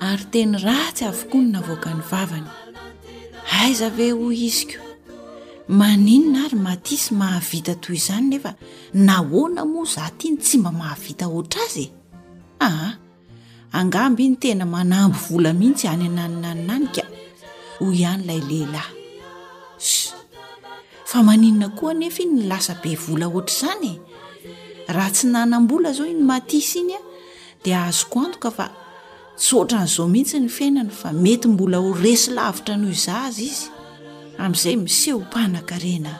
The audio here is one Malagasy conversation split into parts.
ary teny ratsy avokoa ny navoakan'ny vavany. Aiza ve hoy iziko? Maninona ary Matisy mahavita toy izany nefa nahoana moa za tiany tsy mba mahavita hoatra azy e? Aa, angamby iny tena manambo vola mihitsy any anananana any ka, hoy ihany ilay lehilahy. Sh, fa maninona koa anefa iny lasa be vola hoatra izany e? Raha tsy nanam-bola izao iny Matisy iny a, dia azoko antoka fa tsy ohatran'izao mihitsy ny fiainany fa mety mbola ho resy lavitra noho izaza izy amin'izay miseho mpanan-karena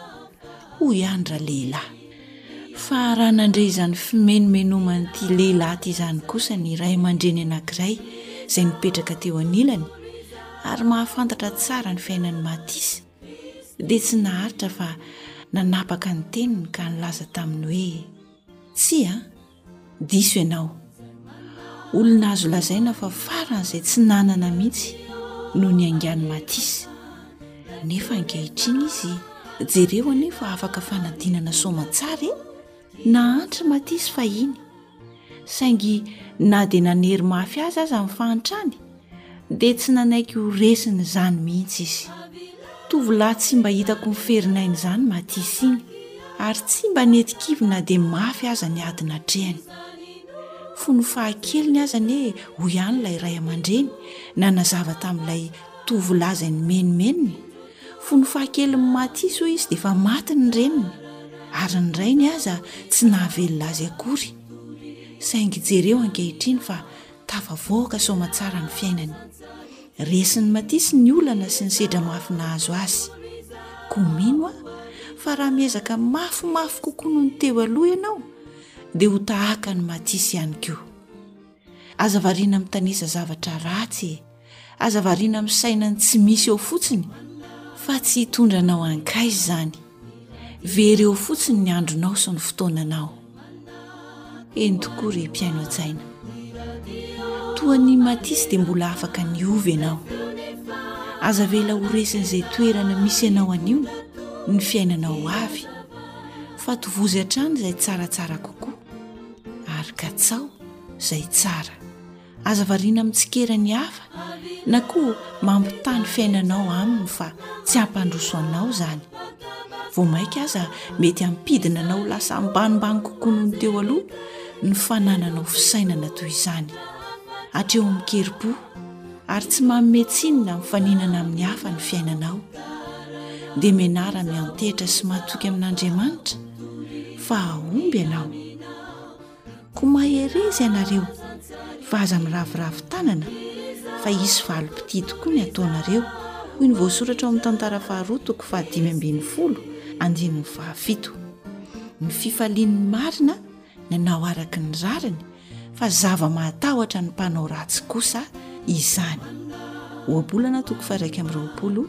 hoy ihany raha lehilahy fa raha nandre izany fimenomenoman'ity lehilahy ty izany kosa ny ray aman-dreny anankiray izay mipetraka teo anilany ary mahafantatra tsara ny fiainan'ny matisa dia tsy naharitra fa nanapaka ny teniny ka nilaza taminy hoe tsy a Diso ianao. Olona azo lazaina fa faran'izay tsy nanana mihitsy no niaingàn'i Matisse. Nefa ankehitriny izy, jereo anie fa afaka fanadinana soamantsara e! Nahantra i Matisse fahiny. Saingy na dia nanery mafy azy aza ny fahantrany, dia tsy nanaiky ho resiny izany mihitsy izy. Tovolahy tsy mba hitako miferin'aina izany Mathis iny ary tsy mba nety kivy na dia mafy aza ny ady natrehany. Fony fahakeliny aza anie hoy ihany ilay ray aman-dreny nanazava tamin'ilay tovolahy izay nimenomenony, fony fahakelin'i Mathis hoy izy dia efa maty ny reniny ary ny rainy aza tsy nahavelona azy akory. Saingy jereo ankehitriny fa Tafavoaka soamatsara ny fiainany. Resin'i Matisse ny olana sy ny sedra mafy nahazo azy. Koa mino aho fa raha miezaka mafimafy kokoa noho ny teo aloha ianao dia ho tahaka an'i Matisse ihany koa. Aza variana mitanisa zavatra ratsy e! Aza variana misaina ny tsy misy eo fotsiny fa tsy hitondra anao ankaiza izany. Very eo fotsiny ny andronao sy ny fotoananao. Eny tokoa re mpiaino an-tsaina. Toa ny matisy dia mbola afaka niova ianao. Aza avela ho resin'izay toerana misy anao anio ny fiainanao avy fa tovozy hatrany izay tsaratsara kokoa ary katsaho izay tsara. Aza variana mitsikera ny hafa na koa mampitaha ny fiainanao aminy fa tsy hampandroso anao izany. Vao mainka aza mety hampidina anao lasa ambanimbany kokoa noho ny teo aloha ny fanananao fisainana toy izany. Hatreo amin'ny kerim-po ary tsy manome tsinona amin'ny faninana amin'ny hafa ny fiainanao. Dia menara miantehitra sy matoky amin'Andriamanitra fa hahomby ianao. Koa mahereza ianareo fa aza miraviravy tanana fa hisy valim-pitia tokoa ny ataonareo, hoy ny voasoratra ao amin'ny Tantara faharoa toko fahadimy ambin'ny folo andininy fahafito. Ny fifalian'ny marina ny hanao araka ny rariny fa zava-mahatahotra ny mpanao ratsy kosa izany. Ohabolana toko faha iraika amby roapolo.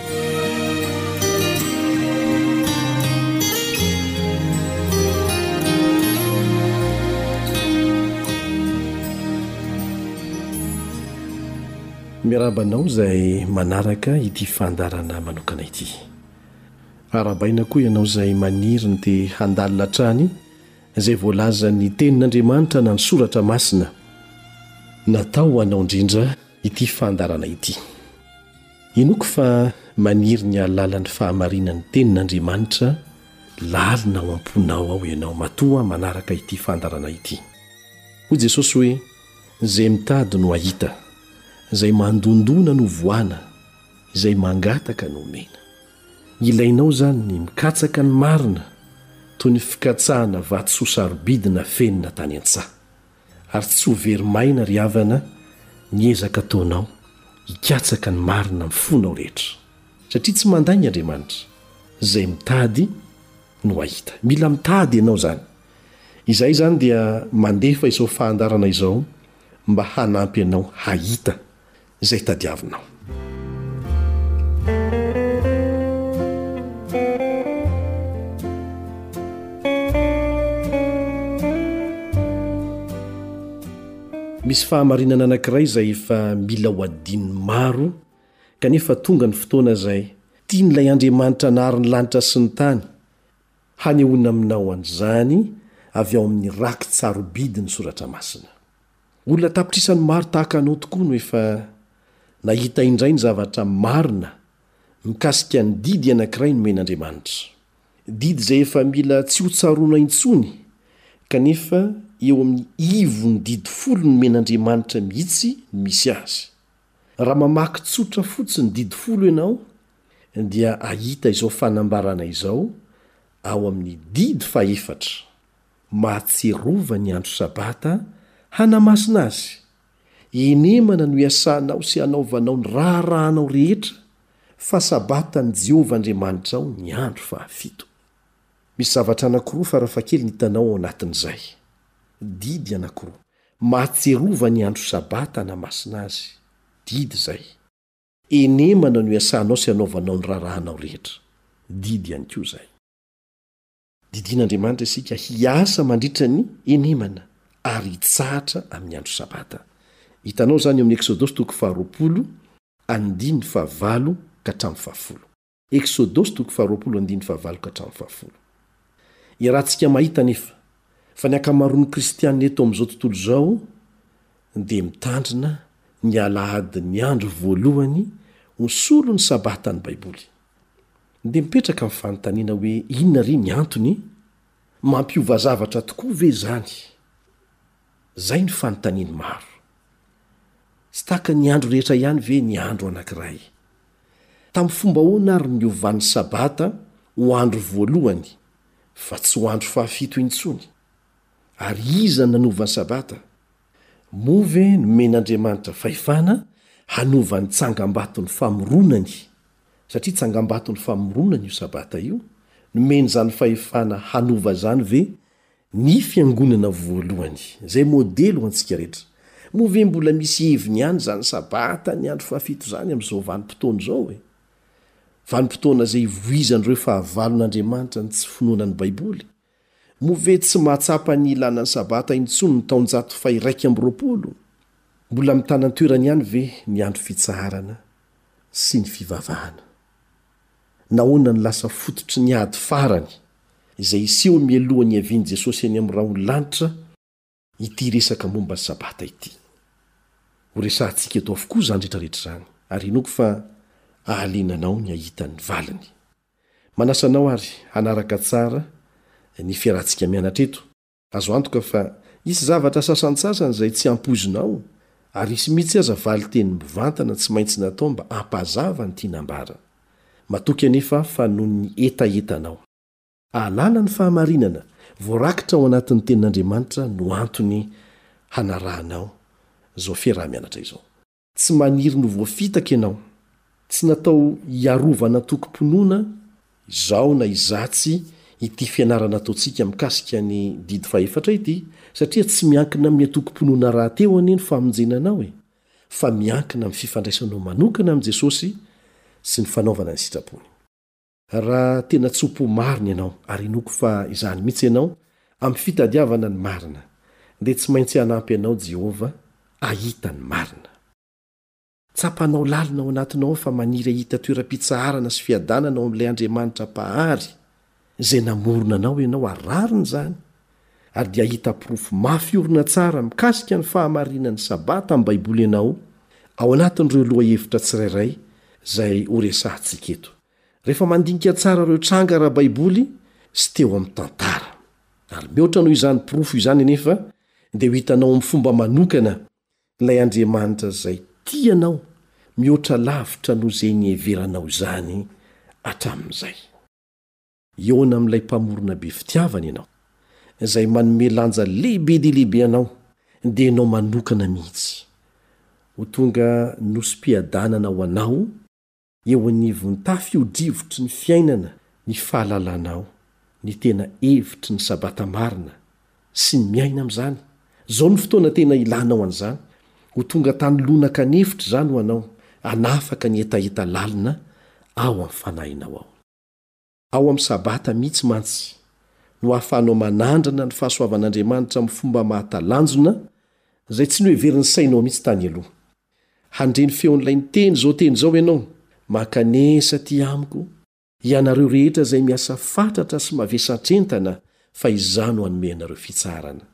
Miarahaba anao izay manaraka ity fandarana manokana ity. Arabaina koa ianao izay maniry ny te handalina hatrany izay voalazan'ny tenin'Andriamanitra na ny soratra masina. Natao ho anao indrindra ity fandarana ity. Inoako fa maniry ny hahalala ny fahamarinan'ny Tenin' Andriamanitra lalina ao am-ponao ao ianao matoa manaraka ity fandaharana ity. Hoy Jesosy hoe, Izay mitady no hahita, izay mandondona no vohana, izay mangataka no omena. Ilainao izany ny mikatsaka ny marina toy ny fikatsahana vatosoa sarobidy nafenina tany an-tsaha. Ary tsy ho very maina ry havana ny ezaka ataonao hikatsaka ny marina amin'ny fonao rehetra. Satria tsy mandainga Andriamanitra. Izay mitady no hahita. Mila mitady ianao izany. Izahay izany dia mandefa izao fahandarana izao mba hanampy anao hahita izay tadiavinao. Misy fahamarinana anankiray izay efa mila ho adin'ny maro, kanefa tonga ny fotoana izay tian'ilay Andriamanitra nahary ny lanitra sy ny tany hanehoana aminao an'izany avy ao amin'ny raki-tsarobidy ny Soratra Masina. Olona an-tapitrisany maro tahaka anao tokoa no efa nahita indray ny zavatra marina mikasika ny didy anankiray nomen'Andriamanitra. Didy izay efa mila tsy hotsaroana intsony kanefa eo amin'ny ivon'ny didy folo nomen'Andriamanitra mihitsy no misy azy. Raha mamaky tsotra fotsiny didy folo ianao dia hahita izao fanambarana izao ao amin'ny didy fahefatra, Mahatsiarova ny andro Sabata hanamasina azy. Inemana no iasanao sy anaovanao ny raharahanao rehetra, fa Sabatan'i Jehovah Andriamanitrao ny andro fahafito. Misy zavatra anankiroa farafahakeliny hitanao ao anatin'izay. Didy anankiroa. Mahatsiarova ny andro Sabata hanamasina azy. Didy izay. Inemana no iasanao sy anaovanao ny raharahanao rehetra. Didy ihany koa izay. Didian'Andriamanitra isika hiasa mandritra ny henemana ary hitsahatra amin'ny andro Sabata. Hitanao izany eo amin'ny Eksodosy toko faharoapolo andininy fahavalo ka hatramin'ny fahafolo. Eksodosy toko faharoapolo andininy fahavalo ka hatramin'ny fahafolo. Iarahantsika mahita anefa fa ny ankamaroan'ny kristiana eto amin'izao tontolo izao dia mitandrina ny alahadin'ny andro voalohany ho solon'ny Sabata ny Baiboly. Dia mipetraka ny fanontaniana hoe inona re ny antony? Mampiova zavatra tokoa ve izany? Izay no fanontanian'ny maro. Tsy tahaka ny andro rehetra ihany ve ny andro anankiray? Tamin'ny fomba ahoana ary no niovan'ny Sabata ho andro voalohany fa tsy ho andro fahafito intsony? Ary iza no nanova ny Sabata? Moa ve nomen'Andriamanitra fahefana hanova ny tsangambaton'ny famoronany satria tsangambaton'ny famoronana io Sabata io, nomeny izany fahefana hanova izany ve ny fiangonana voalohany, izay modely ho antsika rehetra? Moa ve mbola misy heviny ihany izany Sabata ny andro fahafito izany amin'izao vanim-potoana izao e? Vanim-potoana izay ivoizan'ireo fahavalon'Andriamanitra ny tsy finoana ny Baiboly? Moa ve tsy mahatsapa ny ilana ny Sabata intsony ny taonjato faha-iraika amby roapolo? Mbola mitana an-toerana ihany ve ny Andro Fitsaharana sy ny fivavahana? Nahoana no lasa fototry ny ady farany izay hiseho mialoha ny hiavian'i Jesosy any amin'ny rahon'ny lanitra? Ity resaka momba ny Sabata ity. Ho resahantsika eto avokoa izany rehetrarehetra izany, ary inoako fa ahaliana anao ny hahita ny valiny. Manasa anao àry hanaraka tsara ny fiarahantsika mianatra eto. Azo antoka fa hisy zavatra sasantsasany izay tsy ampoizinao, ary hisy mihitsy aza valin-teny mivantana tsy maintsy natao mba hampazava ny tiana ambara. Matoky anefa aho fa noho ny hetahetanao. Ahalala ny fahamarinana voarakitra ao anatin'ny Tenin'Andriamanitra no antony hanarahanao izao fiaraha-mianatra izao. Tsy maniry no voafitaka ianao. Tsy natao hiarovana antokom-pinoana izao na izatsy ity fianarana ataontsika mikasika ny Didy Fahefatra ity, satria tsy miankina amin'ny antokom-pinoana rahateo anie ny famonjena anao e, fa miankina amin'ny fifandraisanao manokana amin'i Jesosy sy ny fanaovana ny sitrapony. Raha tena tso-po marina ianao, ary inoako fa izany mihitsy ianao, amin'ny fitadiavana ny marina, dia tsy maintsy hanampy anao Jehovah hahita ny marina. Tsapanao lalina ao anatinao ao fa maniry hahita toeram-pitsaharana sy fiadanana ao amin'ilay Andriamanitra Mpahary, izay namorona anao ianao ary rariny izany, ary dia hahita porofo mafy orina tsara mikasika ny fahamarinan'ny Sabata amin'ny Baiboly ianao, ao anatin'ireo lohahevitra tsirairay izay horesahantsika eto. Rehefa mandinika tsara ireo tranga ara-baiboly sy teo amin'ny tantara, ary mihoatra noho izany porofo izany anefa, dia ho hitanao amin'ny fomba manokana ilay Andriamanitra izay tia anao mihoatra lavitra noho izay niheveranao izany hatramin'izay. Hihaona amin'ilay Mpamorona be fitiavana ianao, izay manome lanja lehibe dia lehibe anao, dia ianao manokana mihitsy. Ho tonga nosi-piadanana ho anao. Eo anivon'ny tafiodrivotry ny fiainana ny fahalalanao ny tena hevitry ny Sabata marina sy ny miaina amin'izany. Izao no fotoana tena ilanao an'izany. Ho tonga tany lonaka an'efitra izany ho anao, hanafaka ny hetaheta lalina ao amin'ny fanahinao ao. Ao amin'ny Sabata mihitsy mantsy no ahafahanao manandrana ny fahasoavan'Andriamanitra amin'ny fomba mahatalanjona, izay tsy noheverin'ny sainao mihitsy tany aloha. Handre ny feon'ilay niteny izao teny izao ianao, Mankanesa aty amiko, ianareo rehetra izay miasa fatratra sy mavesatra entana, fa izaho no hanome anareo fitsaharana.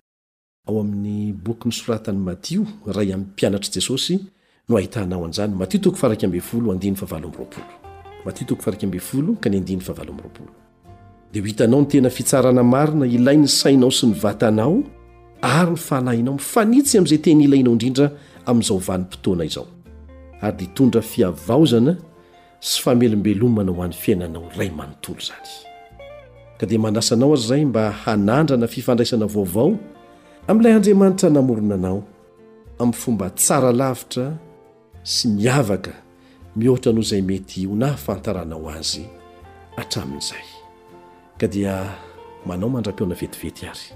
Ao amin'ny boky nosoratan'i Matio, iray amin'ny mpianatr'i Jesosy, no ahitana ao an'izany, Matio toko faha-iraika ambin'ny folo, andininy fahavalo amby roapolo. Matio toko faha-iraika ambin'ny folo, ka ny andininy fahavalo amby roapolo. Dia ho hitanao ny tena fitsarana marina ilain'ny sainao sy ny vatanao ary ny fanahinao mifanitsy amin'izay tena ilainao indrindra amin'izao vanim-potoana izao. Ary dia hitondra fihavaozana sy famelombelomana ho an'ny fiainanao iray manontolo izany. Ka dia manasa anao aza izahay mba hanandrana fifandraisana vaovao amin'ilay Andriamanitra namorona anao amin'ny fomba tsara lavitra sy miavaka mihoatra noho izay mety ho nahafantaranao azy hatramin'izay. Ka dia manao mandra-pihaona vetivety ary.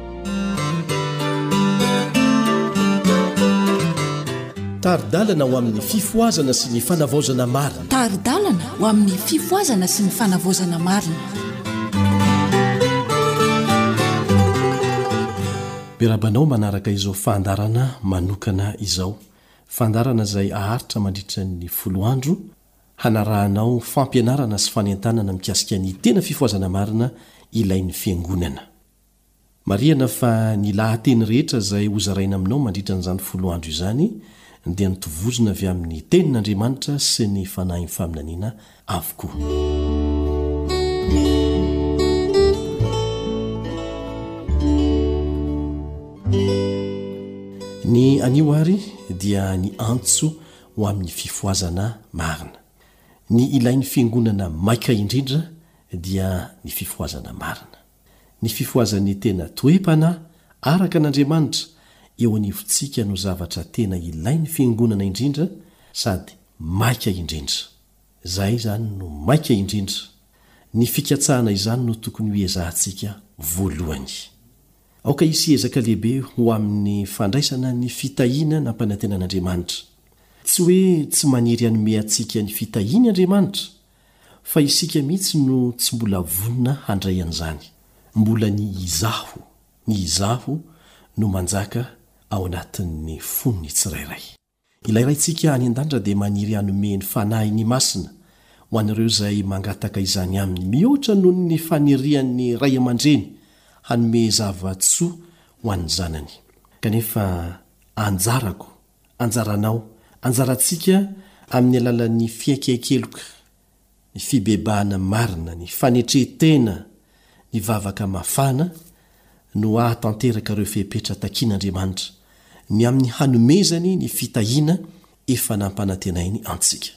Tari-dalana ho amin'ny fifohazana sy ny fanavaozana marina. Tari-dalana ho amin'ny fifohazana sy ny fanavaozana marina. Berabanao manaraka izao fandarana manokana izao, fandarana izay aharitra mandritra ny folo andro, hanarahanao fampianarana sy fanentanana mikasika ny tena fifohazana marina ilain'ny Fiangonana. Marihana fa ny lahateny rehetra izay hozaraina aminao mandritra an'izany folo andro izany dia notovozina avy amin'ny Tenin'Andriamanitra sy ny fanahin'ny faminaniana avokoa. Ny anio àry dia ny antso ho amin'ny fifohazana marina. Ny ilain'ny fiangonana maika indrindra dia ny fifohazana marina. Ny fifohazan'ny tena toe-panahy araka an'Andriamanitra eo anivontsika no zavatra tena ilain'ny Fiangonana indrindra sady maika indrindra. Izahay izany no maika indrindra, ny fikatsahana izany no tokony hoezahantsika voalohany. Aoka hisy ezaka lehibe ho amin'ny fandraisana ny fitahiana nampanantenan'Andriamanitra. Tsy hoe tsy maniry hanome antsika ny fitahiany Andriamanitra, Fa isika mihitsy no tsy mbola vonona handray an'izany. Mbola ny izaho, ny izaho no manjaka ao anatin'ny fon'ny tsirairay. Ilay Raintsika any An-danitra dia maniry hanome ny Fanahiny Masina ho an'ireo izay mangataka izany Aminy, mihoatra noho ny fanirian'ny ray aman-dreny hanome zava-tsoa ho an'ny zanany. Kanefa anjarako anjaranao, anjarantsika amin'ny alalan'ny fihaikehakeloka, ny fibebahana marina, ny fanetren-tena, ny vavaka mafana, no hahatanteraka ireo fepetra takian'Andriamanitra, ny amin'ny hanomezany ny fitahiana efa nampanantenainy antsika.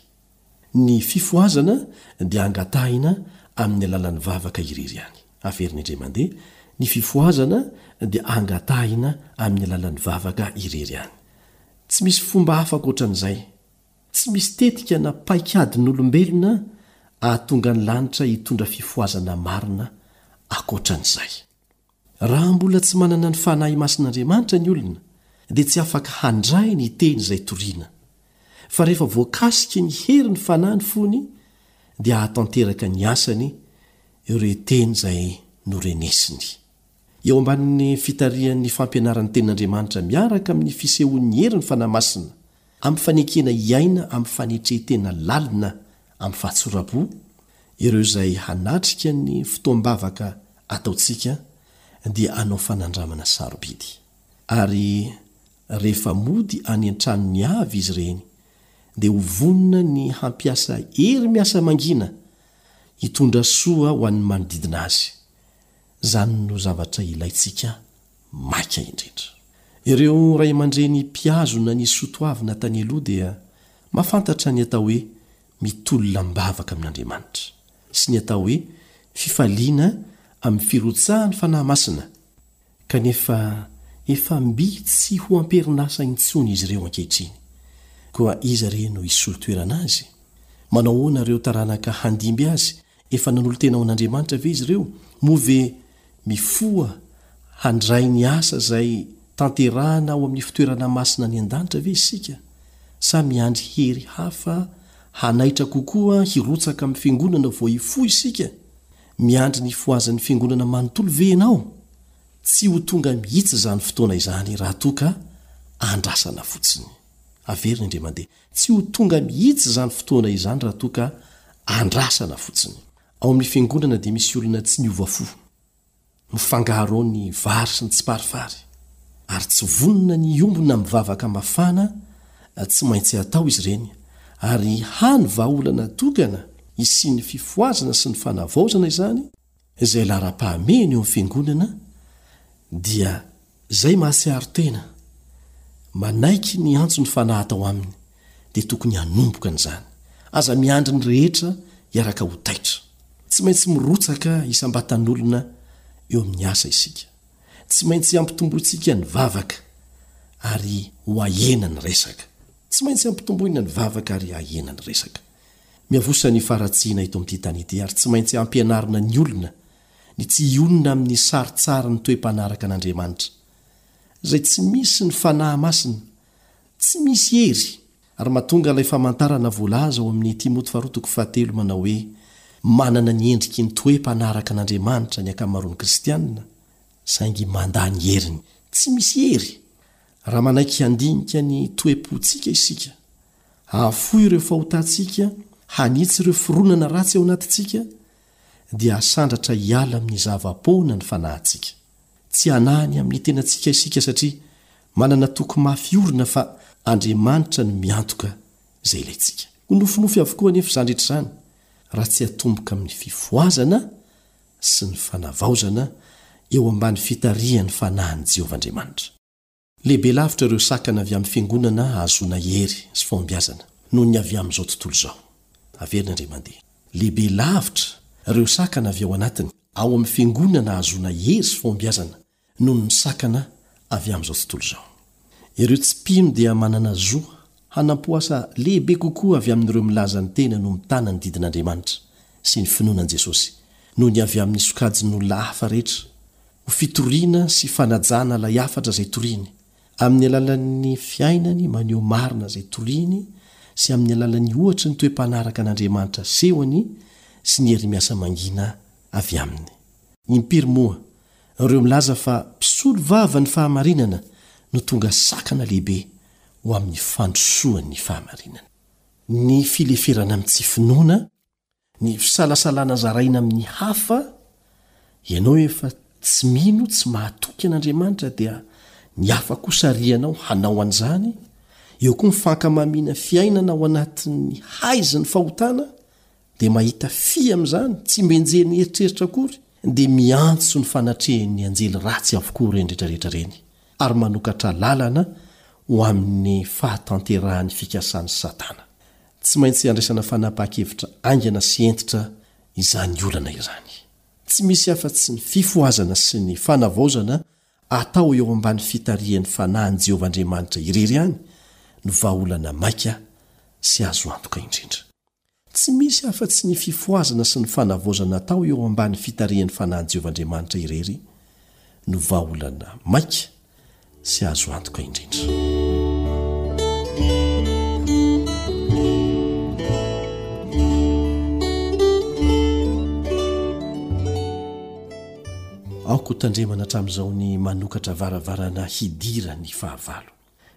Ny fifohazana dia angatahina amin'ny alalan'ny vavaka irery ihany. Averina indray mandeha, Ny fifohazana dia angatahina amin'ny alalan'ny vavaka irery ihany. Tsy misy fomba hafa ankoatran'izay. Tsy misy tetika na paikadin'olombelona ahatonga ny lanitra hitondra fifohazana marina ankoatran'izay. Raha mbola tsy manana ny Fanahy Masin'Andriamanitra ny olona dia tsy afaka handray ny teny izay toriana. Fa rehefa voakasiky ny herin'ny Fanahy ny fony dia hahatanteraka ny asany ireo teny izay norenesiny. Eo ambanin'ny fitarihan'ny fampianaran'ny Tenin'Andriamanitra miaraka amin'ny fisehoan'ny herin'ny Fanahy Masina Amin'ny fanekena hiaina amin'ny fanetre-tena lalina amin'ny fahatsorabo ireo izay hanatrika ny fotoam-bavaka ataontsika dia hanao fanandramana sarobidy. Ary rehefa mody any an-tranony avy izy ireny dia ho vonona ny hampiasa hery miasa mangina hitondra soa ho an'ny manodidina azy. Izany no zavatra ilaintsika maika indrindra. Ireo ray aman-dreny mpihazona ny soatoavina tany aloha dia mahafantatra ny atao hoe mitolona am-bavaka amin'Andriamanitra, sy ny atao hoe fifaliana amin'ny firotsahan'ny Fanahy Masina, kanefa efa mby tsy ho am-perinasa intsony izy ireo ankehitriny. Koa iza re no hisolo toerana azy? Manao ahoana ireo taranaka handimby azy Efa nanolo-tena ho an'Andriamanitra ve izy ireo? Moa ve mifoha handray ny asa izay tanterahina ao amin'ny fitoerana masina any an-danitra ve isika, sa miandry hery hafa hanaitra kokoa hirotsaka amin'ny Fiangonana vao hifoha isika? Miandry ny hifohazin'ny Fiangonana manontolo ve ianao? Tsy ho tonga mihitsy izany fotoana izany raha toa ka andrasana fotsiny. Averiny indray mandeha. Tsy ho tonga mihitsy izany fotoana izany raha toa ka andrasana fotsiny. Ao amin'ny fiangonana dia misy olona tsy miova fo. Mifangaro ao ny vary sy ny tsiparifary. Ary tsy vonona ny hiombona mivavaka mafana tsy maintsy atao izy ireny, ary hany vahaolana tokana hisian'ny fifohazana sy ny fanavaozana izany, Izay laharam-pahamehana eo amin'ny Fiangonana dia izay mahatsiaro tena manaiky ny antson'ny Fanahy atao aminy dia tokony hanomboka an'izany. Aza miandry ny rehetra hiaraka ho taitra. Tsy maintsy mirotsaka isam-batan'olona eo amin'ny asa isika. Tsy maintsy ampitombointsika ny vavaka ary ho ahena ny resaka. Tsy maintsy ampitomboina ny vavaka ary ahena ny resaka. Miavosa ny faharatsiana eto amin'ity tany ity ary tsy maintsy ampianarina ny olona ny tsy hionona amin'ny sarintsarin'ny toe-mpanaraka an'Andriamanitra, izay tsy misy ny fanahy masina, tsy misy hery, ary mahatonga ilay famantarana voalaza ao amin'ny Timoty faharoa toko fahatelo manao hoe, Manana ny endriky ny toe-mpanaraka an'Andriamanitra ny ankamaroan'ny kristiana, saingy mandà ny heriny. Tsy misy hery raha manaiky handinika ny toe-pontsika isika. hahafoy ireo fahotantsika, hanitsy ireo fironana ratsy ao anatintsika, dia hasandratra hiala amin'ny zava-poana ny fanahintsika. Tsy hanahy ny amin'ny tenantsika isika satria manana toky mafy orina fa Andriamanitra no miantoka izay ilaintsika. Ho nofinofy avokoa anefa izany rehetra izany raha tsy atomboka amin'ny fifohazana sy ny fanavaozana eo ambany fitarihan'ny fanahin'i Jehovah Andriamanitra. Lehibe lavitra ireo sakana avy amin'ny Fiangonana hahazoana hery sy fahombiazana noho ny avy amin'izao tontolo izao. Averina indray mandeha. Lehibe lavitra ireo sakana avy ao anatiny, ao amin'ny Fiangonana hahazoana hery sy fahombiazana noho ny sakana avy amin'izao tontolo izao. Ireo tsy mpino dia manana zo hanampo asa lehibe kokoa avy amin'ireo milaza ny tena no mitana ny didin'Andriamanitra sy ny finoana an'i Jesosy noho ny avy amin'ny sokajin'olona hafa rehetra. ho fitoriana sy fanajana ilay hafatra izay toriany, amin'ny alalan'ny fiainany maneho marina izay toriany sy amin'ny alalan'ny ohatry ny toe-mpanaraka an'Andriamanitra asehony sy ny hery miasa mangina avy aminy. Ny impiry moa ireo milaza fa mpisolo vava ny fahamarinana no tonga sakana lehibe ho amin'ny fandrosoan'ny fahamarinana? Ny fileferana amin'ny tsy finoana Ny fisalasalana zaraina amin'ny hafa, Ianao efa tsy mino, tsy mahatoky an'Andriamanitra dia ny hafa koa sarianao hanao an'izany, eo koa ny fankamamiana fiainana ao anatin'ny haizin'ny fahotana dia mahita fy amin'izany, tsy mba enjehin'ny eritreritra akory dia miantso ny fanatrehan'ny anjely ratsy avokoa ireny rehetrarehetra ireny ary manokatra lalana ho amin'ny fahatanterahan'ny fikasan'i Satana. Tsy maintsy andraisana fanapahan-kevitra haingana sy hentitra izany olana izany. Tsy misy afa-tsy ny fifohazana sy ny fanavaozana atao eo ambany fitarihan'ny fanahin'i Jehovah Andriamanitra irery ihany no vahaolana maika sy azo antoka indrindra. Tsy misy afa-tsy ny fifohazana sy ny fanavaozana atao eo ambany fitarihan'ny fanahin'i Jehovah Andriamanitra irery no vahaolana maika sy azo antoka indrindra. Aoka ho tandremana hatramin'izao ny manokatra varavarana hidiran'ny fahavalo.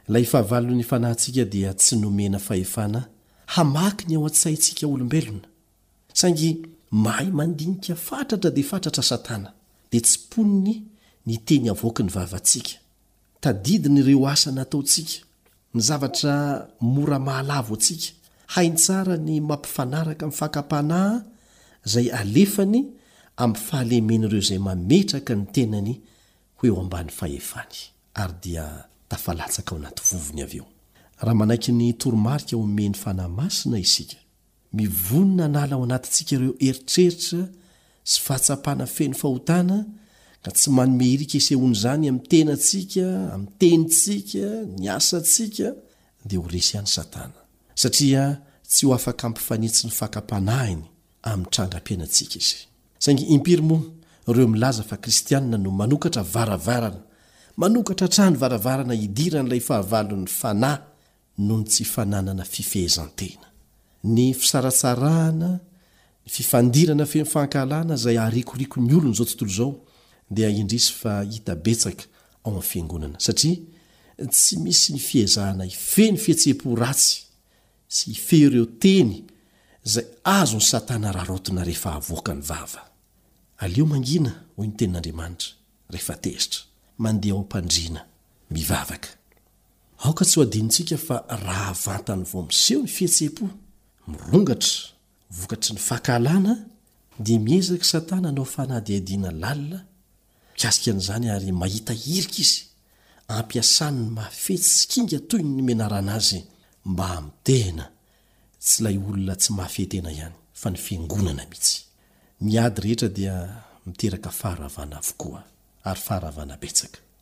Ilay fahavalon'ny fanahintsika dia tsy nomena fahefana hamaky ny ao an-tsaintsika olombelona, Saingy mahay mandinika fatratra dia fatratra Satana, dia tsy mponiny ny teny avoaky ny vavantsika. Tadidiny ireo asa nataontsika, ny zavatra mora mahalavo antsika. Hainy tsara ny mampifanaraka ny fakam-panahy izay alefany amin'ny fahalemen'ireo izay mametraka ny tenany ho eo ambany fahefany, ary dia tafalatsaka ao anaty vovony avy eo. Raha manaiky ny toromarika omen'ny Fanahy Masina isika, Ny vonona hanala ao anatintsika ireo eritreritra sy fahatsapana feno fahotana ka tsy manome hirika isehoan'izany amin'ny tenantsika, amin'ny tenintsika, ny asantsika, dia ho resy ihany Satana. Satria tsy ho afaka hampifanitsy ny fakam-panahiny amin'ny trangam-piainantsika izy. Saingy impiry moa ireo milaza fa kristiana no manokatra varavarana, manokatra hatrany varavarana hidiran'ilay fahavalon'ny fanahy noho ny tsy fananana fifehezan-tena. Ny fisaratsarahana, ny fifandirana feno fankahalana izay aharikoriko ny olon'izao tontolo izao dia indrisy fa hita betsaka ao amin'ny Fiangonana satria tsy misy ny fiezahana hifehy ny fihetseham-po ratsy sy hifehy ireo teny izay azon'i Satana araraotina rehefa avoaka ny vava. Aleo mangina, hoy ny Tenin'Andriamanitra, rehefa tezitra. Mandeha ao am-pandriana mivavaka. Aoka tsy ho adinontsika fa raha vantany vao miseho ny fihetseham-po mirongatra vokatry ny fankahalana, dia miezaka i Satana hanao fanadihadiana lalina mikasika an'izany ary mahita hirika izy ampiasany ny mahafetsy sy kinga toy ny menarana azy mba hamitehana tsy ilay olona tsy mahafehy tena ihany fa ny fiangonana mihitsy. Ny ady rehetra dia miteraka faharavana avokoa ary faharavana betsaka.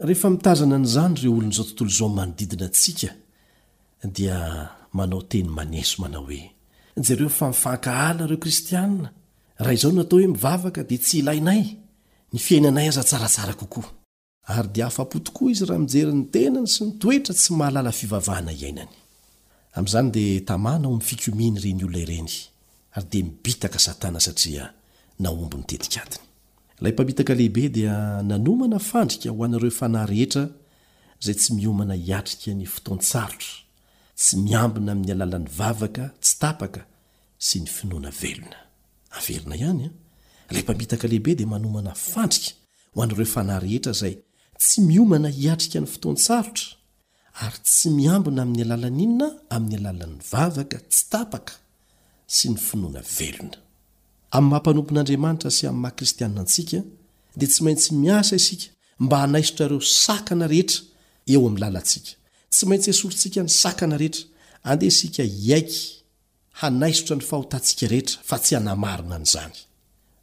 Rehefa mitazana an'izany ireo olon'izao tontolo izao manodidina antsika dia manao teny maneso manao hoe, jereo fa mifankahala ireo kristiana, raha izao no atao hoe mivavaka dia tsy ilainay, ny fiainanay aza tsaratsara kokoa. Ary dia afa-po tokoa izy raha mijery ny tenany sy ny toetra tsy mahalala fivavahana iainany. Amin'izany dia tamana ao amin'ny fikomiany ireny olona ireny ary dia mibitaka satana satria nahomby ny tetikadiny. Ilay Mpamitaka Lehibe dia nanomana fandrika ho an'ireo fanahy rehetra izay tsy miomana hiatrika ny fotoan-tsarotra, tsy miambina amin'ny alalan'ny vavaka tsy tapaka sy ny finoana velona. Averina ihany, ilay Mpamitaka Lehibe dia manomana fandrika ho an'ireo fanahy rehetra izay tsy miomana hiatrika ny fotoan-tsarotra, ary tsy miambina amin'ny alalan'inona amin'ny alalan'ny vavaka tsy tapaka sy ny finoana velona. Amin'ny maha mpanompon'Andriamanitra sy amin'ny maha kristianina antsika dia tsy maintsy miasa isika mba hanaisotra ireo sakana rehetra eo amin'ny lalantsika, tsy maintsy esorintsika ny sakana rehetra, andeha isika hiaiky hanaisotra ny fahotantsika rehetra fa tsy hanamarina an'izany,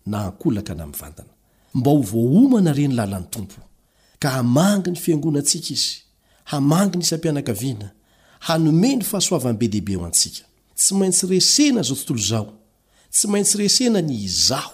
na ankolaka na mivantana, mba ho voaomana re ny lalan'ny Tompo, ka hamangy ny fiangonantsika Izy, hamangy ny isam-pianakaviana, hanome ny fahasoavany be dia be ho antsika. Tsy maintsy resena izao tontolo izao, tsy maintsy resena ny izaho,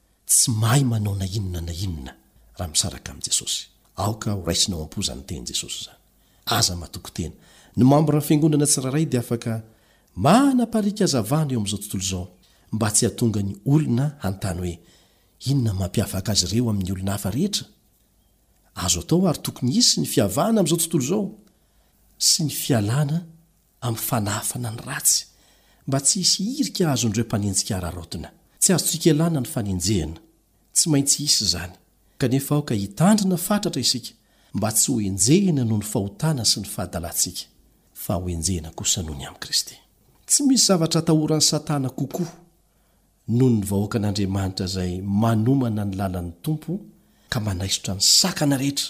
Tsy mahay manao na inona na inona raha misaraka amin'i Jesosy. Aoka ho raisina ao am-po izany tenin'i Jesosy izany. Aza matoky tena. Ny mambran'ny Fiangonana tsirairay dia afaka manapariaka hazavana eo amin'izao tontolo izao mba tsy hahatonga ny olona hanontany hoe, Inona no mampiavaka azy ireo amin'ny olona hafa rehetra? Azo atao ary tokony hisy ny fiavahana amin'izao tontolo izao sy ny fialana amin'ny fanahafana ny ratsy, mba tsy hisy hirika azon'ireo mpanenjika araraotina. Tsy azo tsikelana ny fanenjehana. Tsy maintsy hisy izany. Kanefa aoka hitandrina fatratra isika mba tsy hoenjehina noho ny fahotana sy ny fahadalantsika, fa hoenjehina kosa noho ny amin'i Kristy. Tsy misy zavatra atahoran'i Satana kokoa noho ny vahoakan'Andriamanitra izay manomana ny lalan'ny Tompo ka manaisotra ny sakana rehetra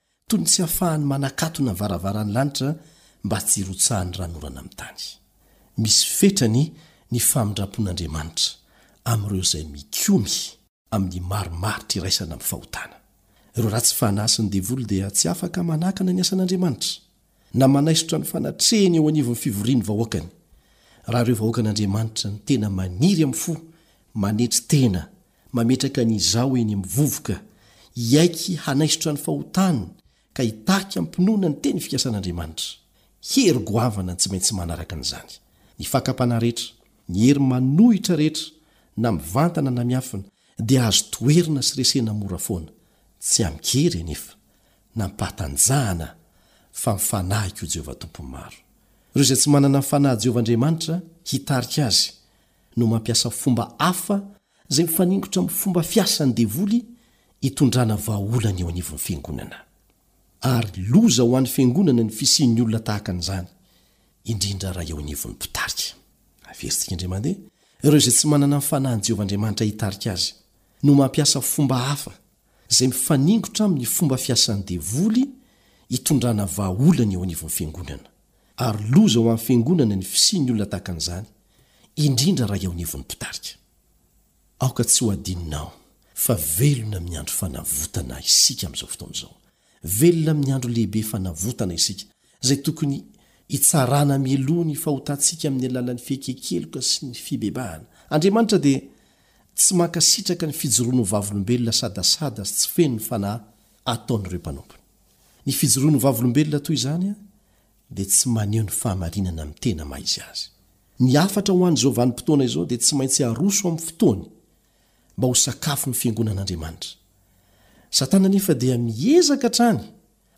Toy ny tsy afahany manakatona ny varavaran'ny lanitra mba tsy hirotsahan'ny ran'orana amin'ny tany. Misy fetrany ny famindrampon'Andriamanitra amin'ireo izay mikomy amin'ny marimaritra iraisana amin'ny fahotana. Ireo ratsy fanahy sy ny devoly dia tsy afaka manakana ny asan'Andriamanitra, na manaisotra ny fanatrehiny eo anivon'ny fivorian'ny vahoakany. Raha ireo vahoakan'Andriamanitra no tena maniry amin'ny fo manetry tena Mametraka ny izaho eny amin'ny vovoka, hiaiky hanaisotra ny fahotany ka hitarika am-pinoana ny teny fikasan'Andriamanitra. Hery goavana ny tsy maintsy manaraka an'izany. Ny fakam-panahy rehetra, ny hery manohitra rehetra, na mivantana na miafina, dia azo toherina sy resena mora foana. Tsy amin-kery anefa, na am-pahatanjahana aho, fa amin'ny fanahiko i Jehovah Tompon'ny maro. Ireo izay tsy manana ny fanahy Jehovah Andriamanitra hitarika azy, no mampiasa fomba hafa izay mifaningotra amin'ny fomba fiasan'ny devoly hitondrana vahaolana eo anivon'ny Fiangonana. Ary loza ho an'ny Fiangonana ny fisian'ny olona tahaka an'izany, indrindra raha eo anivon'ny mpitarika. Averintsika indray mandeha, ireo izay tsy manana ny fanahin'i Jehovah Andriamanitra hitarika azy, no mampiasa fomba hafa izay mifaningotra amin'ny fomba fiasan'ny devoly hitondrana vahaolana eo anivon'ny Fiangonana. ary loza ho an'ny Fiangonana ny fisian'ny olona tahaka an'izany, indrindra raha eo anivon'ny mpitarika. Aoka tsy ho adinonao fa velona amin'ny andro fanavotana isika amin'izao fotoana izao. Velona amin'ny andro lehibe fanavotana isika, izay tokony hitsarana mialoha ny fahotantsika amin'ny alalan'ny fiekenkeloka sy ny fibebahana. Andriamanitra dia tsy mankasitraka ny fijoroan'ny vavolombelona sadasada sy tsy feno ny fanahy ataon'ireo mpanompony. Ny fijoroan'ny vavolombelona toy izany dia tsy maneho ny fahamarinana amin'ny tena maha izy azy. Ny hafatra ho an'izao vanim-potoana izao dia tsy maintsy aroso amin'ny fotoany mba ho sakafon'ny fiangonan'Andriamanitra. Satana anefa dia miezaka hatrany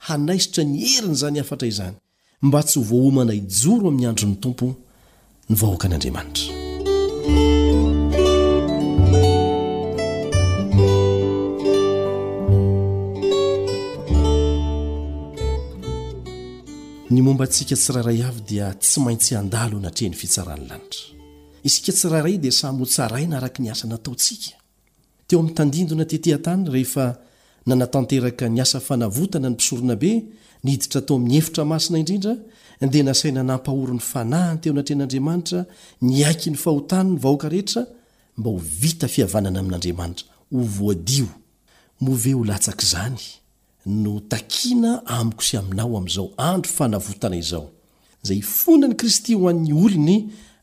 hanaisotra ny herin'izany hafatra izany. Mba tsy ho voaomana hijoro amin'ny andron'ny Tompo ny vahoakan' Andriamanitra. Ny momba antsika tsirairay avy dia tsy maintsy handalo anatrehan'ny fitsaran'ny lanitra. Isika tsirairay dia samy hotsaraina araka ny asa nataontsika. teo amin'ny tandindona tety an-tany rehefa nanatanteraka ny asa fanavotana ny mpisoronabe niditra tao amin'ny efitra masina indrindra dia nasaina nampahory ny fanahiny teo anatrehan'Andriamanitra niaiky ny fahotany ny vahoaka rehetra mba ho vita fihavanana amin'Andriamanitra ho voadio moa ve ho latsak'izany no takiana amiko sy aminao amin'izao andro fanavotana izao izay ifonan'i Kristy ho an'ny olony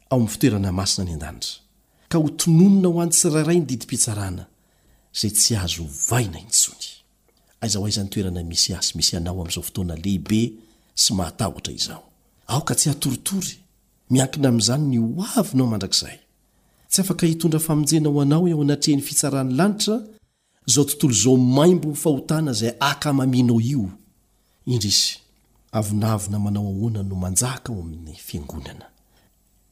ao amin'ny fitoerana masina any an-danitra ka ho tononina ho an'ny tsirairay ny didim-pitsarana izay tsy azo ovaina intsony. Aiza ho aiza ny toerana misy ahy sy misy anao amin'izao fotoana lehibe sy mahatahotra izao? Aoka tsy hatoritory, miankina amin'izany ny ho avinao mandrakizay. Tsy afaka hitondra famonjena ho anao eo anatrehin'ny fitsaran'ny lanitra Zao tontolo zao maimbo fahotana zay aka maminao io indrisy avonavona manao ahoana no manjaka ao amin'ny fiangonana?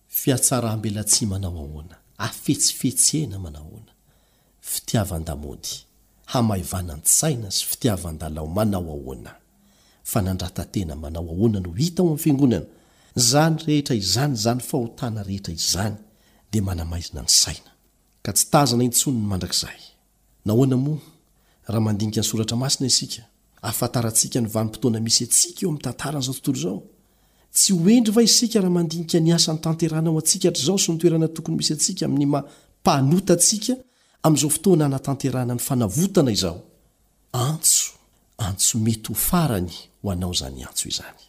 Fiatsarambelatsihy manao ahoana? Afetsifetsena manahoana? Fitiavandamody, hamaivanan-tsaina sy fitiavandalao manao ahoana? Fanandratatena manao ahoana no hita ao amin'ny fiangonana? Zany rehetra izany zany fahotana rehetra izany dia manamaizina ny saina. ka tsy tazana intsony ny mandrakizay. Nahoana moa? Raha mandinika ny Soratra Masina isika, ahafantarantsika ny vanim-potoana misy antsika eo amin'ny tantaran'izao tontolo izao. Tsy ho hendry va isika raha mandinika ny asa nitanterahana ho antsika hatrizao sy ny toerana tokony misy antsika amin'ny maha mpanota antsika amin'izao fotoana hanatanterahana ny fanavotana izao? Antso, antso mety ho farany ho anao izany antso izany.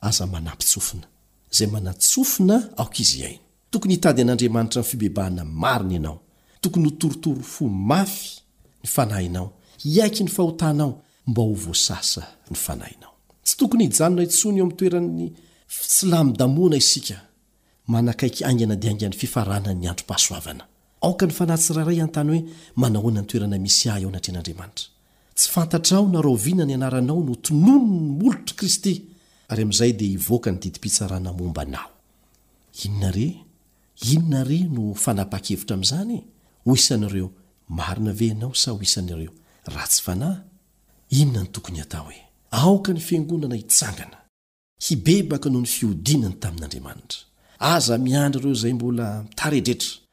Aza manampy tsofina. Izay manan-tsofina aoka izy hihaino. Tokony hitady an'Andriamanitra amin'ny fibebahana marina ianao. Tokony ho torotoro fo mafy ny fanahinao, hiaiky ny fahotanao mba ho voasasa ny fanahinao. Tsy tokony hijanona intsony eo amin'ny toeran'ny fisilamin-damòna isika, manakaiky haingana dia haingana ny fifaranan'ny androm-pahasoavana. Aoka ny fanahy tsirairay hanontany hoe, Manahoana ny toerana misy ahy eo anatrehan'Andriamanitra? Tsy fantatrao na rahoviana ny anaranao no tononin'ny molotr'i Kristy, ary amin'izay dia hivoaka ny didim-pitsarana momba anao. Inona re? Inona re no fanapaha-kevitra amin'izany e? Ho isan'ireo marina ve ianao sa ho isan'ireo ratsy fanahy? Inona no tokony hatao e? Aoka ny fiangonana hitsangana, hibebaka noho ny fihodinany tamin'Andriamanitra. Aza miandry ireo izay mbola mitaredretra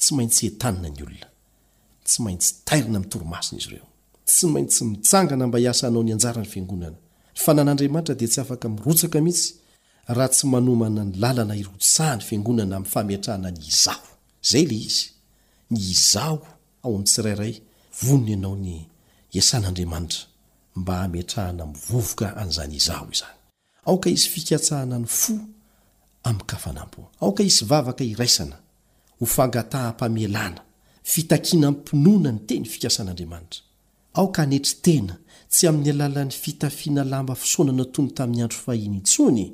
Tsy maintsy entanina ny olona. Tsy maintsy tairina amin'ny torimasony izy ireo. Tsy maintsy mitsangana mba hiasa hanao ny anjara ny Fiangonana. Ny fananan'Andriamanitra dia tsy afaka mirotsaka mihitsy raha tsy manomana ny lalana hirotsahan'ny Fiangonana amin'ny fametrahana ny Izaho. Izay ilay izy. Ny Izaho ao amin'ny tsirairay. Vonona ianao ny hiasan'Andriamanitra mba hametrahana mivovoka an'izany Izaho izany. Aoka hisy fikatsahana ny fo amin-kafanam-po. Aoka hisy vavaka iraisana ho fangataham-pamelana, fitakiana amim-pinoana ny teny fikasan'Andriamanitra. Aoka hanetry tena, tsy amin'ny alalan'ny fitafiana lamba fisaonana toy ny tamin'ny andro fahiny intsony,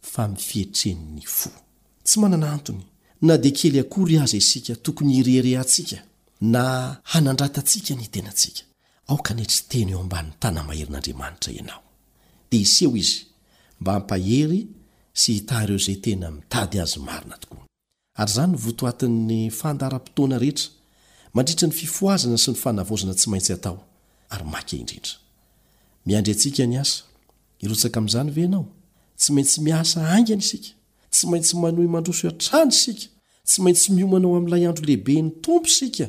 fa amin'ny fietren'ny fo. Tsy manana antony, na dia kely akory aza isika, tokony hireharehantsika na hanandratantsika ny tenantsika. Aoka anie tsy teny eo ambany tanamaherin'Andriamanitra ianao, dia hiseho Izy mba hampahery sy hitahy ireo izay tena mitady Azy marina tokoa. Ary izany no votoatin'ny fandaharam-potoana rehetra, mandritra ny fifohazana sy ny fanavaozana tsy maintsy atao, ary maika indrindra. Miandry antsika ny asa. Hirotsaka amin'izany ve ianao? Tsy maintsy miasa haingana isika. Tsy maintsy manohy mandroso hatrany isika. Tsy maintsy miomana ho amin'ilay andro lehiben'ny Tompo isika.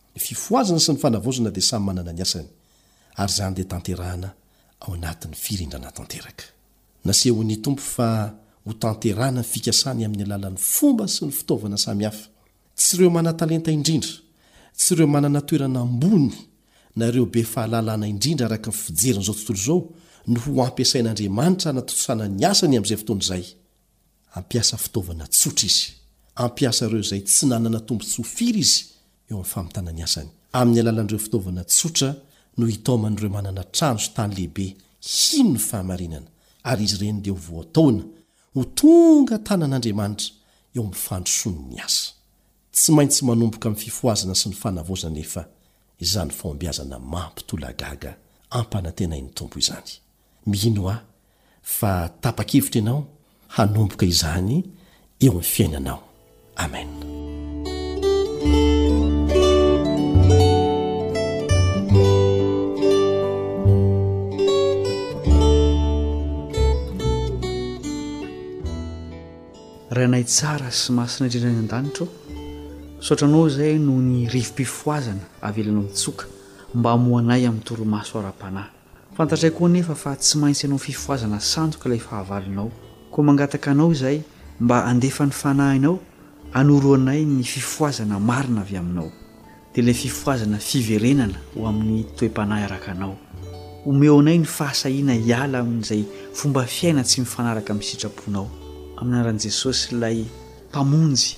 Ny fifohazana sy ny fanavaozana dia samy manana ny asany ary izany dia tanterahana ao anatin'ny firindrana tanteraka. Nasehon'ny Tompo fa hotanterahana ny fikasany amin'ny alalan'ny fomba sy ny fitaovana samy hafa. Tsy ireo manan-talenta indrindra, tsy ireo manana toerana ambony na ireo be fahalalana indrindra araka ny fijerin'izao tontolo izao no ho ampiasain'Andriamanitra hanatontosana ny asany amin'izay fotoana izay. Hampiasa fitaovana tsotra izy. Hampiasa ireo izay tsy nanana tombontsoa firy izy eo amin'ny famitana ny asany. Amin'ny alalan'ireo fitaovana tsotra no hitaoman'ireo manana trano sy tany lehibe hino ny fahamarinana, ary izy ireny dia ho voataona ho tonga tanan'Andriamanitra eo amin'ny fandrosoany ny asa. Tsy maintsy manomboka amin'ny fifohazana sy ny fanavaozana anefa izany fahombiazana mampitolagaga ampanantenain'ny Tompo izany. Mino aho fa tapa-kevitra ianao hanomboka izany eo amin'ny fiainanao. Amen. Rainay tsara sy masina indrindra any an-danitra ô, misaotra Anao izay noho ny rivo-pifohazana avelanao hitsoka mba hamohanay amin'ny torimaso ara-panahy. Fantatray koa anefa fa tsy maintsy hanao fifohazana sandoka ilay fahavalonao. Koa mangataka anao izahay mba handefa ny Fanahinao hanoro anay ny fifohazana marina avy Aminao, dia ilay fifohazana fiverenana ho amin'ny toe-panahy araka Anao. Omeo anay ny fahasahiana hiala amin'izay fomba fiaina tsy mifanaraka amin'ny sitraponao. Amin'ny anaran'i Jesosy ilay Mpamonjy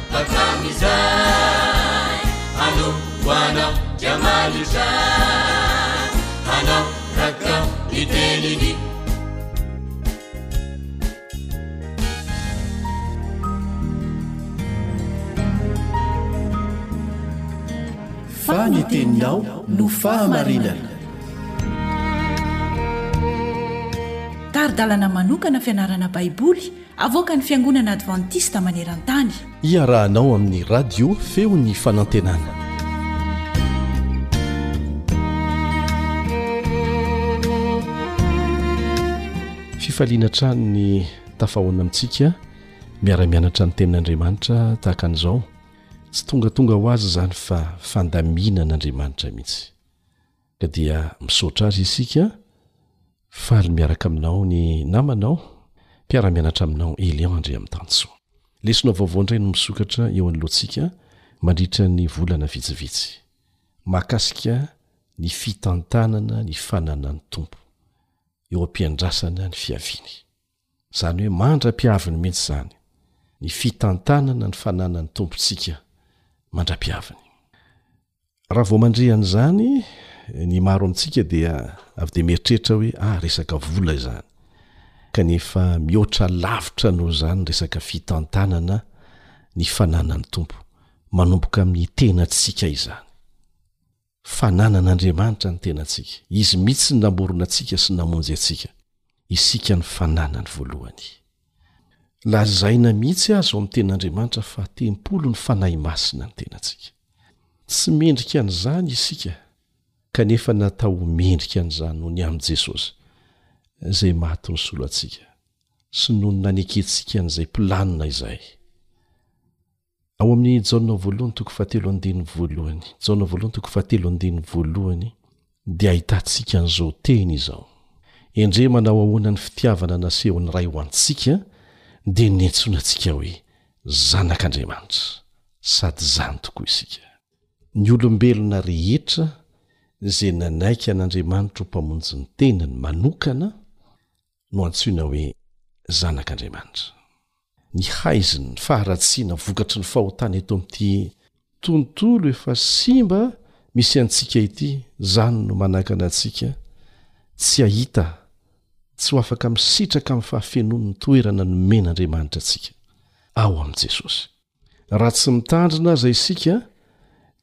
Hatramin'izay hanoanao dia manintra Hanao rakitra ny teniny Fa ny teninao no fahamarinana Tari-dalana manokana fianarana Baiboly Avoakan'ny Fiangonana Advantista maneran-tany. Iarahanao amin'ny Radio Feon'ny Fanantenana. Fifaliana hatrany ny tafahoana amintsika miara-mianatra ny tenin'Andriamanitra tahaka an'izao. Tsy tongatonga ho azy izany fa fandaminan'Andriamanitra mihitsy. Ka dia misaotra azy isika, faly miaraka aminao ny namanao, mpiara-mianatra aminao Elian Andriamitansoa. Lesona vaovao indray no misokatra eo anoloantsika mandritra ny volana vitsivitsy, mahakasika ny fitantanana ny fananan'ny Tompo eo am-piandrasana ny fiaviany. Izany hoe mandra-pihaviny mihitsy izany, ny fitantanana ny fananan'ny Tompontsika mandra-pihaviny. Raha vao mandre an'izany, ny maro amintsika dia avy dia mieritreritra hoe ah resaka vola izany. Kanefa mihoatra lavitra noho izany ny resaka fitantanana ny fananan'ny Tompo. Manomboka amin'ny tenantsika izany. Fananan'Andriamanitra ny tenantsika. Izy mihitsy no namorona antsika sy namonjy antsika. isika ny fananany voalohany. Lazaina mihitsy azy ao amin'ny Tenin'Andriamanitra fa tempoly ny Fanahy Masina ny tenantsika. Tsy mendrika an'izany isika kanefa natao ho mendrika an'izany noho ny amin'i Jesosy izay maty nisolo antsika sy noho ny nanekentsika an'izay mpilanona izay. Ao amin'ny Jaona voalohany toko fahatelo andininy voalohany, Jaona voalohany toko fahatelo andininy voalohany, dia ahitantsika an'izao teny izao, Endrey manao ahoana ny fitiavana nasehon'ny Ray ho antsika, dia niantsoana antsika hoe zanak'Andriamanitra, sady izany tokoa isika. Ny olombelona rehetra izay nanaiky an'Andriamanitra ho Mpamonjy ny tenany manokana, no antsoina hoe zanak'Andriamanitra. Ny haizina, ny faharatsiana vokatry ny fahotana eto amin'ity tontolo efa simba misy antsika ity, izany no manakana antsika tsy hahita, tsy ho afaka misitraka amin'ny fahafenoan'ny toerana nomen'Andriamanitra antsika ao amin'i Jesosy. Raha tsy mitandrina aza isika,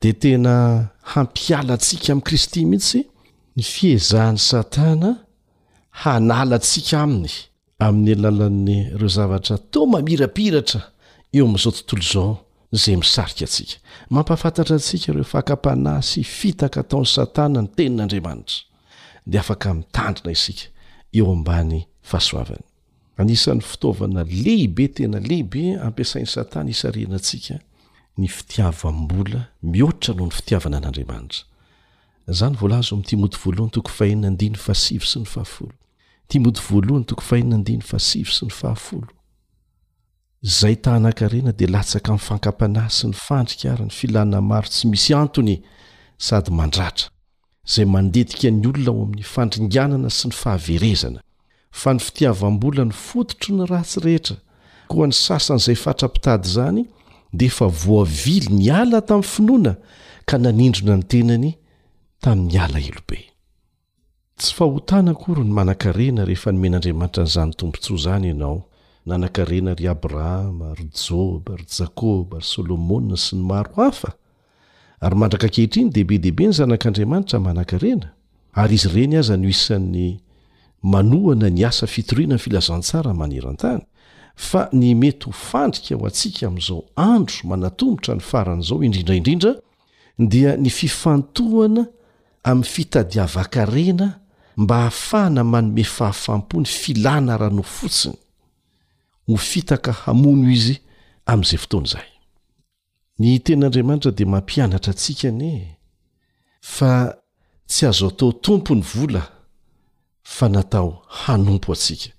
dia tena hampiala antsika amin'i Kristy mihitsy ny fiezahan'i Satana hanala antsika aminy, amin'ny alalan'ireo zavatra toa mamirapiratra eo amin'izao tontolo izao izay misarika antsika. Mampahafantatra antsika ireo fakam-panahy sy fitaka ataon'i Satana ny Tenin'Andriamanitra, dia afaka mitandrina isika eo ambany fahasoavany. Anisan'ny fitaovana lehibe tena lehibe ampiasain'i Satana hisarihana antsika ny fitiavam-bola mihoatra noho ny fitiavana an'Andriamanitra. Izany voalaza ao amin'ny Timoty voalohany toko fahenina andininy fahasivy sy ny fahafolo. Timoty voalohany toko fahenina andininy fahasivy sy ny fahafolo. Izay ta hanan-karena dia latsaka amin'ny fankam-panahy sy ny fandrika ary ny filana maro tsy misy antony sady mandratra. izay manditika ny olona ao amin'ny fandringanana sy ny fahaverezana fa ny fitiavam-bola ny fototry ny ratsy rehetra koa ny sasany izay fatra-pitady izany dia efa voavily ny ala tamin'ny finoana ka nanindrona ny tenany tamin'ny ala helobe tsy fahotana akory ny manan-karena rehefa nomen'andriamanitra an'izany tombontsoa izany ianao nanan-karena ry abrahama ry joba ry jakoba ry solomona sy ny maro hafa Ary mandraka ankehitriny dia be dia be ny zanak'Andriamanitra manankarena, ary izy ireny aza no isan'ny manohana ny asa fitoriana ny filazantsara maneran-tany, fa ny mety ho fandrika ho antsika amin'izao andro manatomotra ny farany izao indrindra indrindra dia ny fifantohana amin'ny fitadiavan-karena mba hahafahana manome fahafam-po ny filana ara-nofo fotsiny ho fitaka hamono izy amin'izay fotoana izay. Ny tenin'Andriamanitra dia mampianatra antsika anie fa tsy azo atao tompo ny vola fa natao hanompo antsika,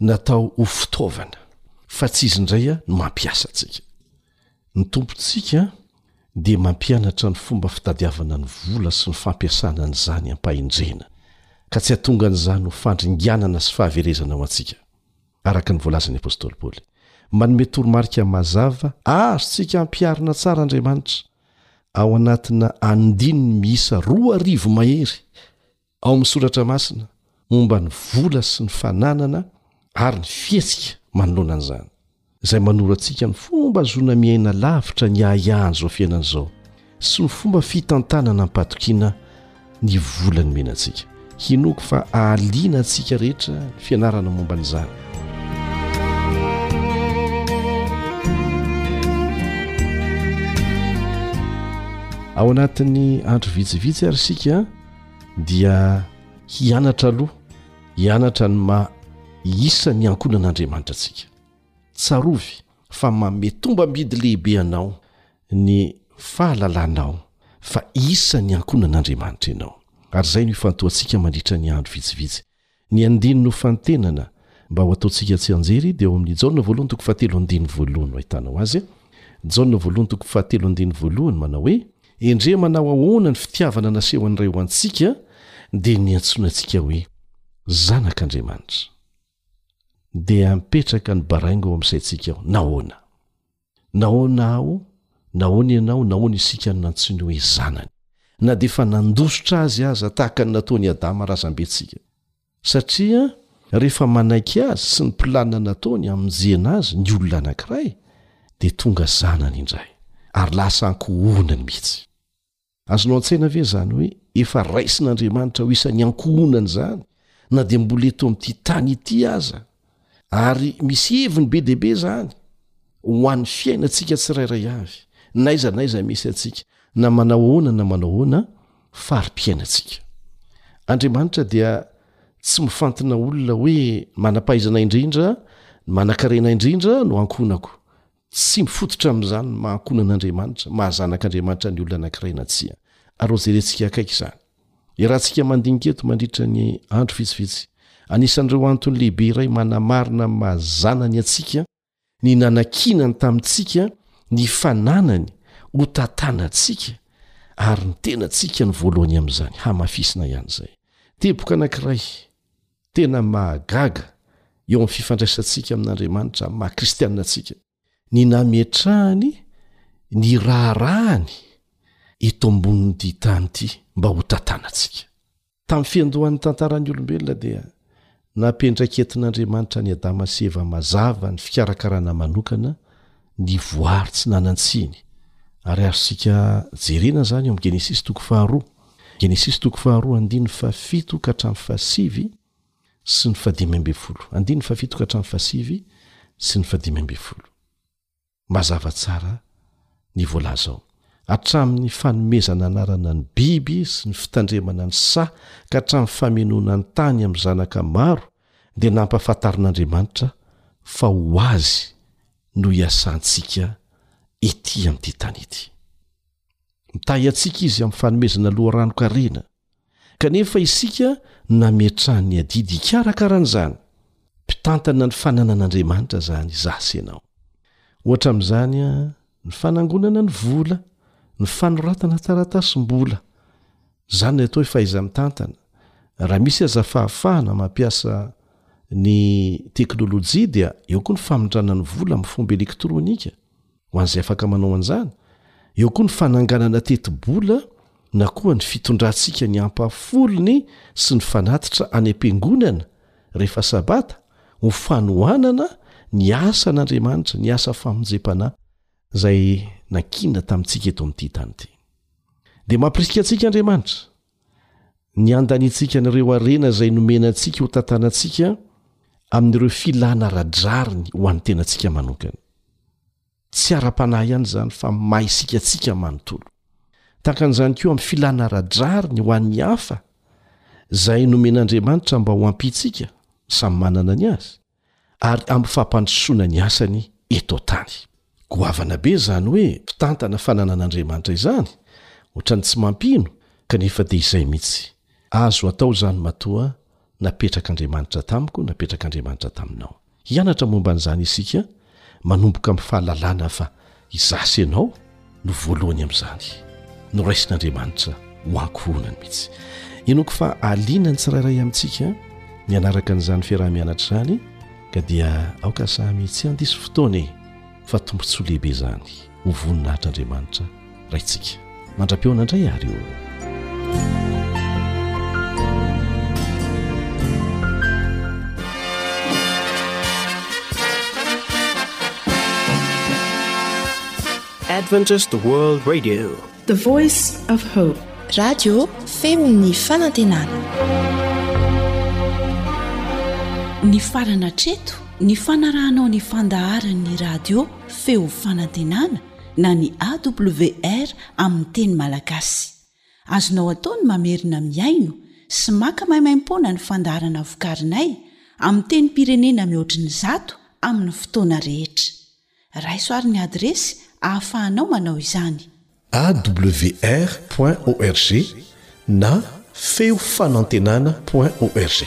natao ho fitaovana fa tsy izy indray no mampiasa antsika. Ny Tompontsika dia mampianatra ny fomba fitadiavana ny vola sy ny fampiasana an'izany ampahendrena ka tsy hatonga an'izany ho fandringanana sy fahaverezana ho antsika. Araka ny voalazan'ny apostoly Paoly, manome toromarika mazava, Azontsika ampiharina tsara Andriamanitra, ao anatina andininy miisa roa arivo mahery ao amin'ny Soratra Masina, momba ny vola sy ny fananana ary ny fihetsika manoloana an'izany, izay manoro antsika ny fomba hahazoana miaina lavitra ny ahiahin'izao fiainana izao. sy ny fomba fitantanana am-patokiana ny vola nomenantsika. Hinoako fa hahaliana antsika rehetra ny fianarana momba an'izany. Ao anatin'ny andro vitsivitsy ary isika dia hianatra aloha hianatra ny maha isan'ny ankohonan'Andriamanitra antsika. Tsarovy fa manome tombam-bidy lehibe anao ny fahalalanao fa isan'ny ankohonan'Andriamanitra ianao, ary izay no ifantohantsika mandritra ny andro vitsivitsy. Ny andininy ho fantenana mba ho ataontsika tsianjery dia ao amin'ny Jaona voalohany toko fahatelo andininy voalohany no ahitanao azy. Jaona voalohany toko fahatelo andininy voalohany manao hoe, Endrey manao ahoana ny fitiavana nasehon'ny Ray ho antsika, dia niantsoina antsika hoe zanak'Andriamanitra. Dia mipetraka ny baraingo ao amin'ny saintsika ao. Nahoana? Nahoana aho, nahoana ianao, nahoana isika no nantsoiny hoe zanany, na dia efa nandositra azy aza, tahaka ny nataon'i Adama razambentsika? Satria rehefa manaiky azy sy ny planina nataony hamonjena azy ny olona anankiray, dia tonga zanany indray, ary lasa ankohonany mihitsy. Azonao an-tsaina ve izany hoe efa raisin'Andriamanitra ho isan'ny ankohonany izany, na dia mbola eto amin'ity tany ity aza? Ary misy heviny be dia be izany ho an'ny fiainantsika tsirairay avy, na aiza na aiza misy antsika, na manao ahoana na manao ahoana fari-piainantsika. Andriamanitra dia tsy mifantina olona hoe manam-pahaizana indrindra, ny manankarena indrindra no ankohonako. Tsy mifototra amin'izany ny maha-ankohonan'Andriamanitra, maha-zanak'Andriamanitra ny olona anankiray na tsia. Ary hojerentsika akaiky izany. Iarahantsika mandinika eto mandritra ny andro vitsivitsy, anisan'ireo antony lehibe iray manamarina amin'ny maha-zanany antsika ny nanankinany tamintsika ny fananany ho tantanantsika ary ny tenantsika ny voalohany amin'izany. Hamafisina ihany izay. Teboka anankiray. Tena mahagaga eo amin'ny fifandraisantsika amin'Andriamanitra maha kristianina antsika ny nametrahany ny raharahany eto ambonin'ity tany ity mba ho tantanantsika. Tamin'ny fiandohan'ny tantaran'ny olombelona dia nampiandraiketin'Andriamanitra an'i Adama sy Eva mazava ny fikarakarana manokana ny voary tsy nanan-tsiny, ary azontsika jerena izany ao amin'ny Genesisy toko faharoa, Genesisy toko faharoa andininy fahafito ka hatramin'ny fahasivy sy ny fahadimy ambin'ny folo, andininy fahafito ka hatramin'ny fahasivy sy ny fahadimy ambin'ny folo. Mazava tsara ny voalaza ao, hatramin'ny fanomezana anarana ny biby sy ny fitandremana ny saha ka hatramin'ny famenoana ny tany amin'ny zanaka maro dia nampahafantarin'Andriamanitra fa ho Azy no hiasantsika etỳ amin'ity tany ity. Mitahy antsika Izy amin'ny fanomezana loharanon-karena, kanefa isika no nametrahany ny adidy hikarakara an'izany. Mpitantana ny fananan'Andriamanitra izany izaho sy ianao. Ohatra amin'izany ny fanangonana ny vola, ny fanoratana taratasim-bola, Izany ny atao hoe fahaiza-mitantana. Raha misy aza fahafahana mampiasa ny teknolojia dia eo koa ny famindrana ny vola amin'ny fomba elektronika ho an'izay afaka manao an'izany, eo koa ny fananganana teti-bola na koa ny fitondrantsika ny ampahafolony sy ny fanatitra any am-piangonana rehefa sabata ho fanohanana ny asan'Andriamanitra, ny asa famonjem-panahy izay nankinina tamintsika eto amin'ity tany ity. Dia mampirisika antsika Andriamanitra, ny handaniantsika an'ireo harena izay nomena antsika hotantanantsika amin'ireo filana ara-drariny ho an'ny tenantsika manokana. Tsy ara-panahy ihany izany fa maisika antsika manontolo. Tahaka an'izany koa amin'ny filana ara-drariny ho an'ny hafa izay nomen'Andriamanitra mba ho ampiantsika, samy manana ny azy, ary amin'ny fampandrosoana ny asany eto an-tany. Goavana be izany hoe mpitantana fananan'Andriamanitra izany, ohatran'ny tsy mampino, kanefa dia izay mihitsy. Azo atao izany matoa napetrak'Andriamanitra tamiko, napetrak'Andriamanitra taminao. Hianatra momba an'izany isika manomboka amin'ny fahalalana fa izaho sy ianao no voalohany amin'izany, noraisin'Andriamanitra ho ankohonany mihitsy. Inoako fa haliana ny tsirairay amintsika ny hanaraka an'izany fiaraha-mianatra izany, ka dia aoka samy tsy handiso fotoana e, fa tombontsoa lehibe izany. ho voninahitr'Andriamanitra Raintsika. Mandra-pihaona indray àry ô! Adventist World Radio The voice of hope. Radio feo ny fanantenana. Nifarana hatreto ny fanarahanao ny fandaharan'ny radio feo fanantenana na ny AWR amin'ny teny malagasy. Azonao atao ny mamerina mihaino sy maka maimaimpoana ny fandaharana vokarinay amin'ny tenim-pirenena mihoatry ny zato amin'ny fotoana rehetra. Raiso ary ny adiresy ahafahanao manao izany. awr point org na feo fanantenana point org.